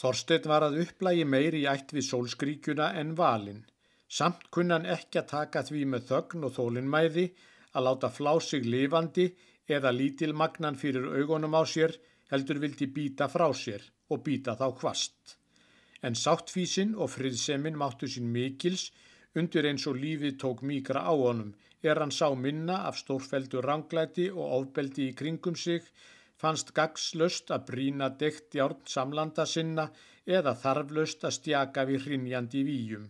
Þorstein var að upplægi meiri í ætt við sólskríkjuna en valin. Samt kunnan ekki að taka því með þögn og þólinnmæði að láta flá sig lifandi eða lítilmagnan fyrir augunum á sér heldur vildi býta frá sér og býta þá hvast. En sáttfísin og friðseminn máttu sín mikils undir eins og lífið tók míkra á honum er hann sá minna af stórfeldu ranglæti og ofbeldi í kringum sig fannst gagslöst að brína degt járn samlanda sinna eða þarflöst að stjaka við hrinjandi výjum.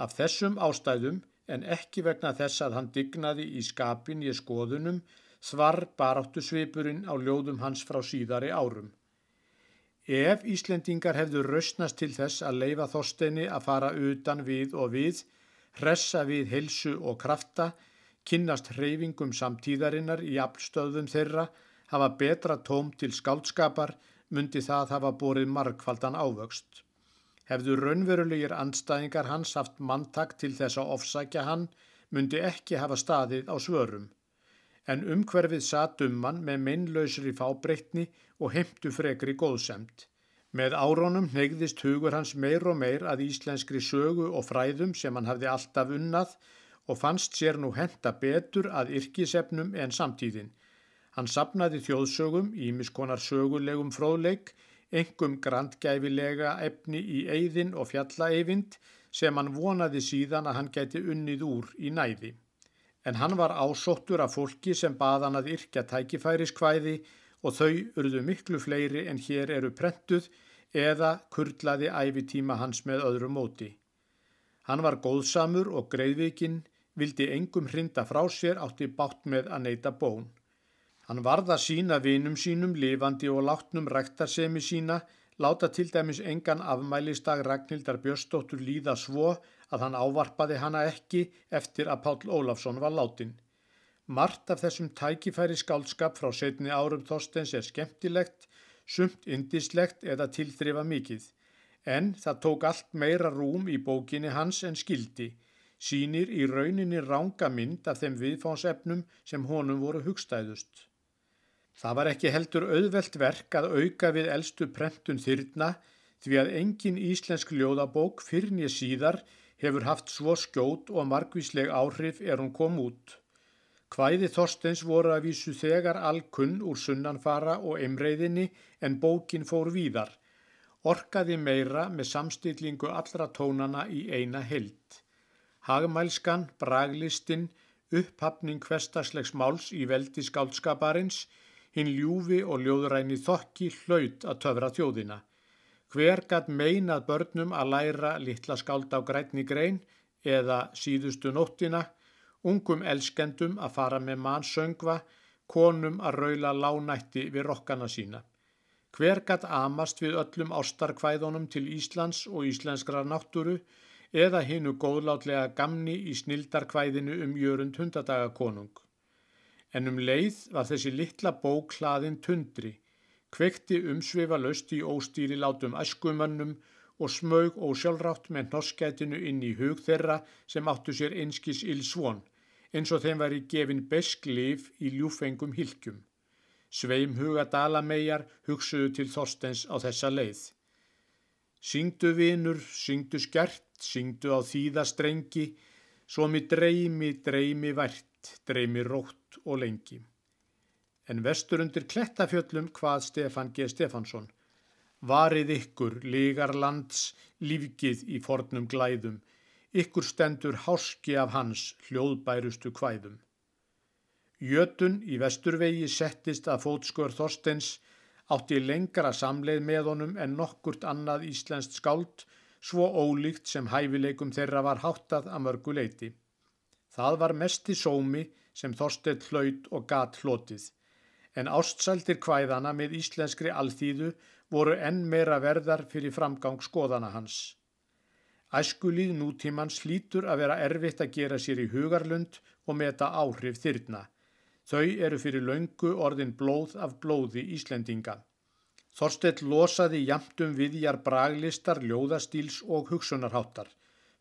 Af þessum ástæðum, en ekki vegna þess að hann dignaði í skapin í skoðunum, svar baráttu svipurinn á ljóðum hans frá síðari árum. Ef Íslendingar hefðu rausnast til þess að leifa þorsteini að fara utan við og við, hressa við helsu og krafta, kynnast hreyfingum samtíðarinnar í aflstöðum þeirra, hafa betra tóm til skáldskapar, myndi það hafa borið margfaldan ávöxt. Hefðu raunverulegir andstæðingar hans haft manntak til þess að ofsækja hann, myndi ekki hafa staðið á svörum. En umhverfið satt um hann með meinlausri fábreytni og heimtu frekri góðsemt. Með árónum neyðist hugur hans meir og meir að íslenskri sögu og fræðum sem hann hafði alltaf unnað og fannst sér nú henda betur að yrkisefnum en samtíðin. Hann sapnaði þjóðsögum, ímiskonar sögulegum fróðleik, engum grandgæfilega efni í eigðin og fjallaeyfind sem hann vonaði síðan að hann gæti unnið úr í næði. En hann var ásóttur af fólki sem baðan að yrkja tækifæriskvæði og þau urðu miklu fleiri en hér eru prentuð eða kurlaði æfitíma hans með öðru móti. Hann var góðsamur og greiðvikinn, vildi engum hrinda frá sér átti bátt með að neyta bón. Hann varða sína vinum sínum, lifandi og látnum ræktarsemi sína, láta til dæmis engan afmælistag Ragnhildar Björnsdóttur líða svo að hann ávarpaði hana ekki eftir að Páll Ólafsson var látin. Mart af þessum tækifæri skálskap frá setni árum Þorstens er skemmtilegt, sumt indislegt eða tilþrifa mikið, en það tók allt meira rúm í bókinni hans en skildi, sínir í rauninni ránga mynd af þeim viðfánsefnum sem honum voru hugstæðust. Það var ekki heldur auðvelt verk að auka við eldstu prentun þyrna því að engin íslensk ljóðabók fyrir nýja síðar hefur haft svo skjót og margvísleg áhrif er hún kom út. Hvæði Þorstens voru að vísu þegar alkunn úr sunnanfara og emreiðinni en bókin fór víðar. Orkaði meira með samstillingu allra tónana í eina held. Hagmælskan, braglistin, upphafning hverstagslegs máls í veldi skálskaparins hinn ljúfi og ljóðræni þokki hlaut að töfra þjóðina. Hver gatt meinað börnum að læra litla skáld á grætni grein eða síðustu nóttina, ungum elskendum að fara með mannsöngva, konum að raula lánætti við rokkana sína. Hver gatt amast við öllum ástarkvæðunum til Íslands og íslenskra náttúru eða hinnu góðlátlega gamni í snildarkvæðinu um jörund hundadagakonung en um leið var þessi litla bók hlaðin tundri, kvekti umsvefa löst í óstýri látum æskumönnum og smög ósjálfrátt með norskætinu inn í hug þeirra sem áttu sér einskis ilsvon, eins og þeim væri gefin besk lif í ljúfengum hilkjum. Sveim huga dalamegar hugsuðu til Þorstens á þessa leið. Syngdu vinur, syngdu skert, syngdu á þýða strengi, svo mi dreymi, dreymi vært, dreymi rótt og lengi. En vestur undir klettafjöllum hvað Stefan G. Stefansson. Varið ykkur, ligar lands, lífgið í fornum glæðum, ykkur stendur háski af hans hljóðbærustu kvæðum. Jötun í vesturvegi settist að fótskör Þorstens átti lengra samleið með honum en nokkurt annað íslenskt skáld svo ólíkt sem hæfileikum þeirra var háttað að mörgu leiti. Það var mesti sómi sem Þorstedt hlaut og gat hlotið, en ástsæltir kvæðana með íslenskri alþýðu voru enn meira verðar fyrir framgang skoðana hans. Æskulíð nútíman slítur að vera erfitt að gera sér í hugarlund og meta áhrif þyrna. Þau eru fyrir laungu orðin blóð af blóði Íslendinga. Þorstedt losaði jamtum viðjar braglistar, ljóðastíls og hugsunarháttar.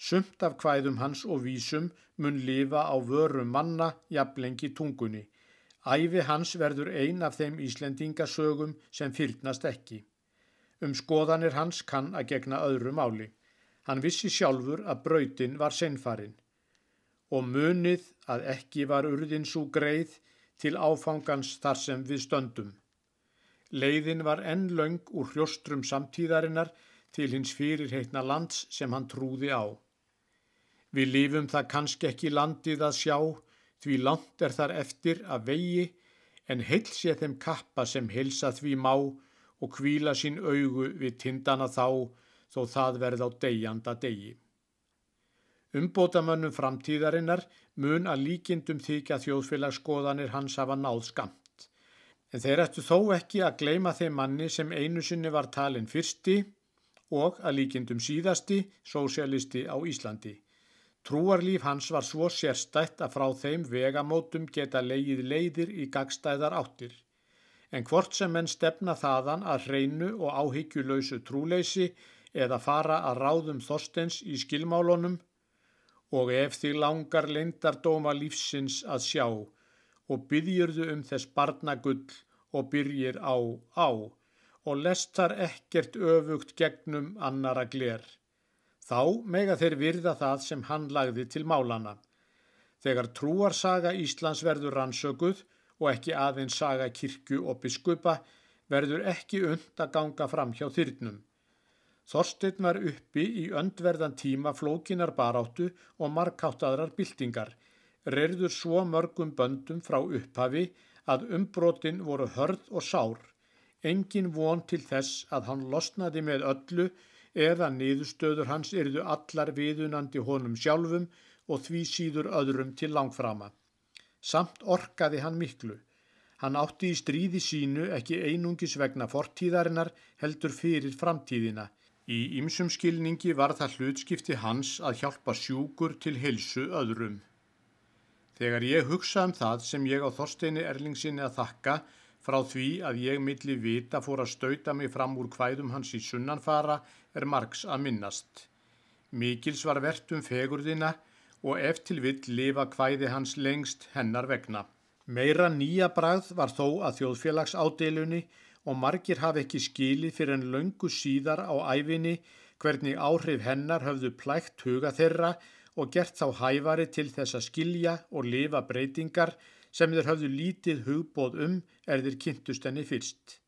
Sumt af hvæðum hans og vísum mun lifa á vörum manna jafnlengi tungunni. Æfi hans verður ein af þeim Íslendingasögum sem fyrnast ekki. Um skoðanir hans kann að gegna öðru máli. Hann vissi sjálfur að brautin var seinfarin og munið að ekki var urðin svo greið til áfangans þar sem við stöndum. Leiðin var enn laung úr hrjóstrum samtíðarinnar til hins fyrirheitna lands sem hann trúði á. Við lífum það kannski ekki landið að sjá, því langt er þar eftir að vegi, en heils ég þeim kappa sem heilsa því má og kvíla sín augu við tindana þá, þó það verð á degjanda degi. Umbótamönnum framtíðarinnar mun að líkindum þykja þjóðfélagsskoðanir hans hafa náð skamt. En þeir ættu þó ekki að gleima þeim manni sem einu sinni var talin fyrsti og að líkindum síðasti sósialisti á Íslandi. Trúarlíf hans var svo sérstætt að frá þeim vegamótum geta leigið leiðir í gagstæðar áttir. En hvort sem menn stefna þaðan að hreinu og áhyggjulöysu trúleysi eða fara að ráðum Þorstens í skilmálunum og ef þig langar lindardóma lífsins að sjá og byggjurðu um þess barnagull og byrjir á á og lest þar ekkert öfugt gegnum annara gler. Þá mega þeir virða það sem hann lagði til málana. Þegar trúarsaga Íslands verður rannsökuð og ekki aðeins saga kirkju og biskupa verður ekki und að ganga fram hjá þyrnum. Þorstein var uppi í öndverðan tíma flókinar baráttu og markáttaðrar byltingar, reyrður svo mörgum böndum frá upphafi að umbrotin voru hörð og sár. Engin von til þess að hann losnaði með öllu eða niðurstöður hans yrðu allar viðunandi honum sjálfum og því síður öðrum til langframa. Samt orkaði hann miklu. Hann átti í stríði sínu ekki einungis vegna fortíðarinnar heldur fyrir framtíðina Í ymsum skilningi var það hlutskipti hans að hjálpa sjúkur til hilsu öðrum. Þegar ég hugsa um það sem ég á Þorsteini Erlingsinni að þakka frá því að ég milli vita fór að stauta mig fram úr hvæðum hans í sunnanfara er margs að minnast. Mikils var verðt um fegurðina og eftir vill lifa hvæði hans lengst hennar vegna. Meira nýja brað var þó að þjóðfélags ádelunni og margir hafi ekki skilið fyrir en löngu síðar á æfinni hvernig áhrif hennar höfðu plækt huga þeirra og gert þá hæfari til þess að skilja og lifa breytingar sem þeir höfðu lítið hugbóð um er þeir kynntust henni fyrst.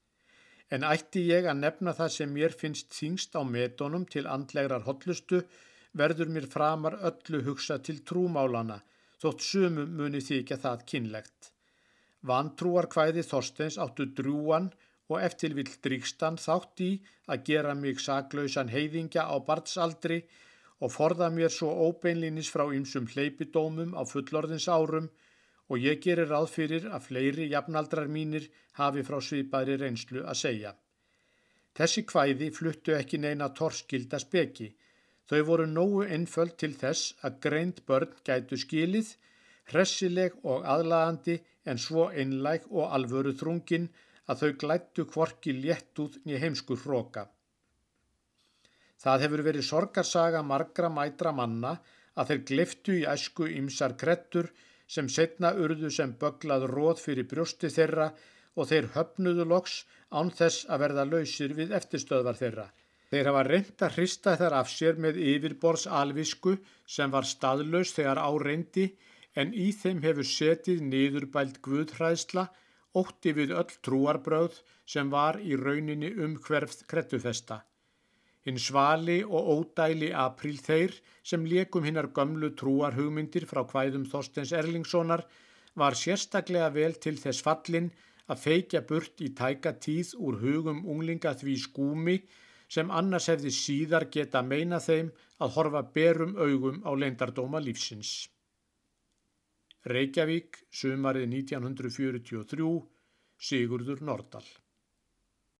En ætti ég að nefna það sem mér finnst þingst á metónum til andlegrar hotlustu verður mér framar öllu hugsa til trúmálana þótt sumum muni þykja það kynlegt. Vantrúar hvæði Þorsteins áttu drúan og eftir vill Dríkstan þátt í að gera mig saglausan heiðingja á barnsaldri og forða mér svo óbeinlinis frá ymsum hleypidómum á fullorðins árum og ég gerir ráð fyrir að fleiri jafnaldrar mínir hafi frá svipaðri reynslu að segja. Þessi kvæði fluttu ekki neina torskilda speki. Þau voru nógu einföld til þess að greint börn gætu skilið, hressileg og aðlagandi en svo einlæg og alvöru þrungin að þau glættu kvorki létt út nýja heimskur hróka. Það hefur verið sorgarsaga margra mætra manna að þeir gliftu í æsku ymsar krettur sem setna urðu sem böglað róð fyrir brjósti þeirra og þeir höfnuðu loks án þess að verða lausir við eftirstöðvar þeirra. Þeir hafa reynd að hrista þær af sér með yfirborðs alvisku sem var staðlaus þegar á reyndi en í þeim hefur setið niðurbælt guðhræðsla ótti við öll trúarbröð sem var í rauninni um hverfð krettufesta. Hinn svali og ódæli apríl þeir sem liekum hinnar gömlu trúarhugmyndir frá hvæðum Þorstens Erlingssonar var sérstaklega vel til þess fallin að feikja burt í tæka tíð úr hugum unglinga því skúmi sem annars hefði síðar geta meina þeim að horfa berum augum á leindardóma lífsins. Reykjavík, sumarið 1943, Sigurður Nordal.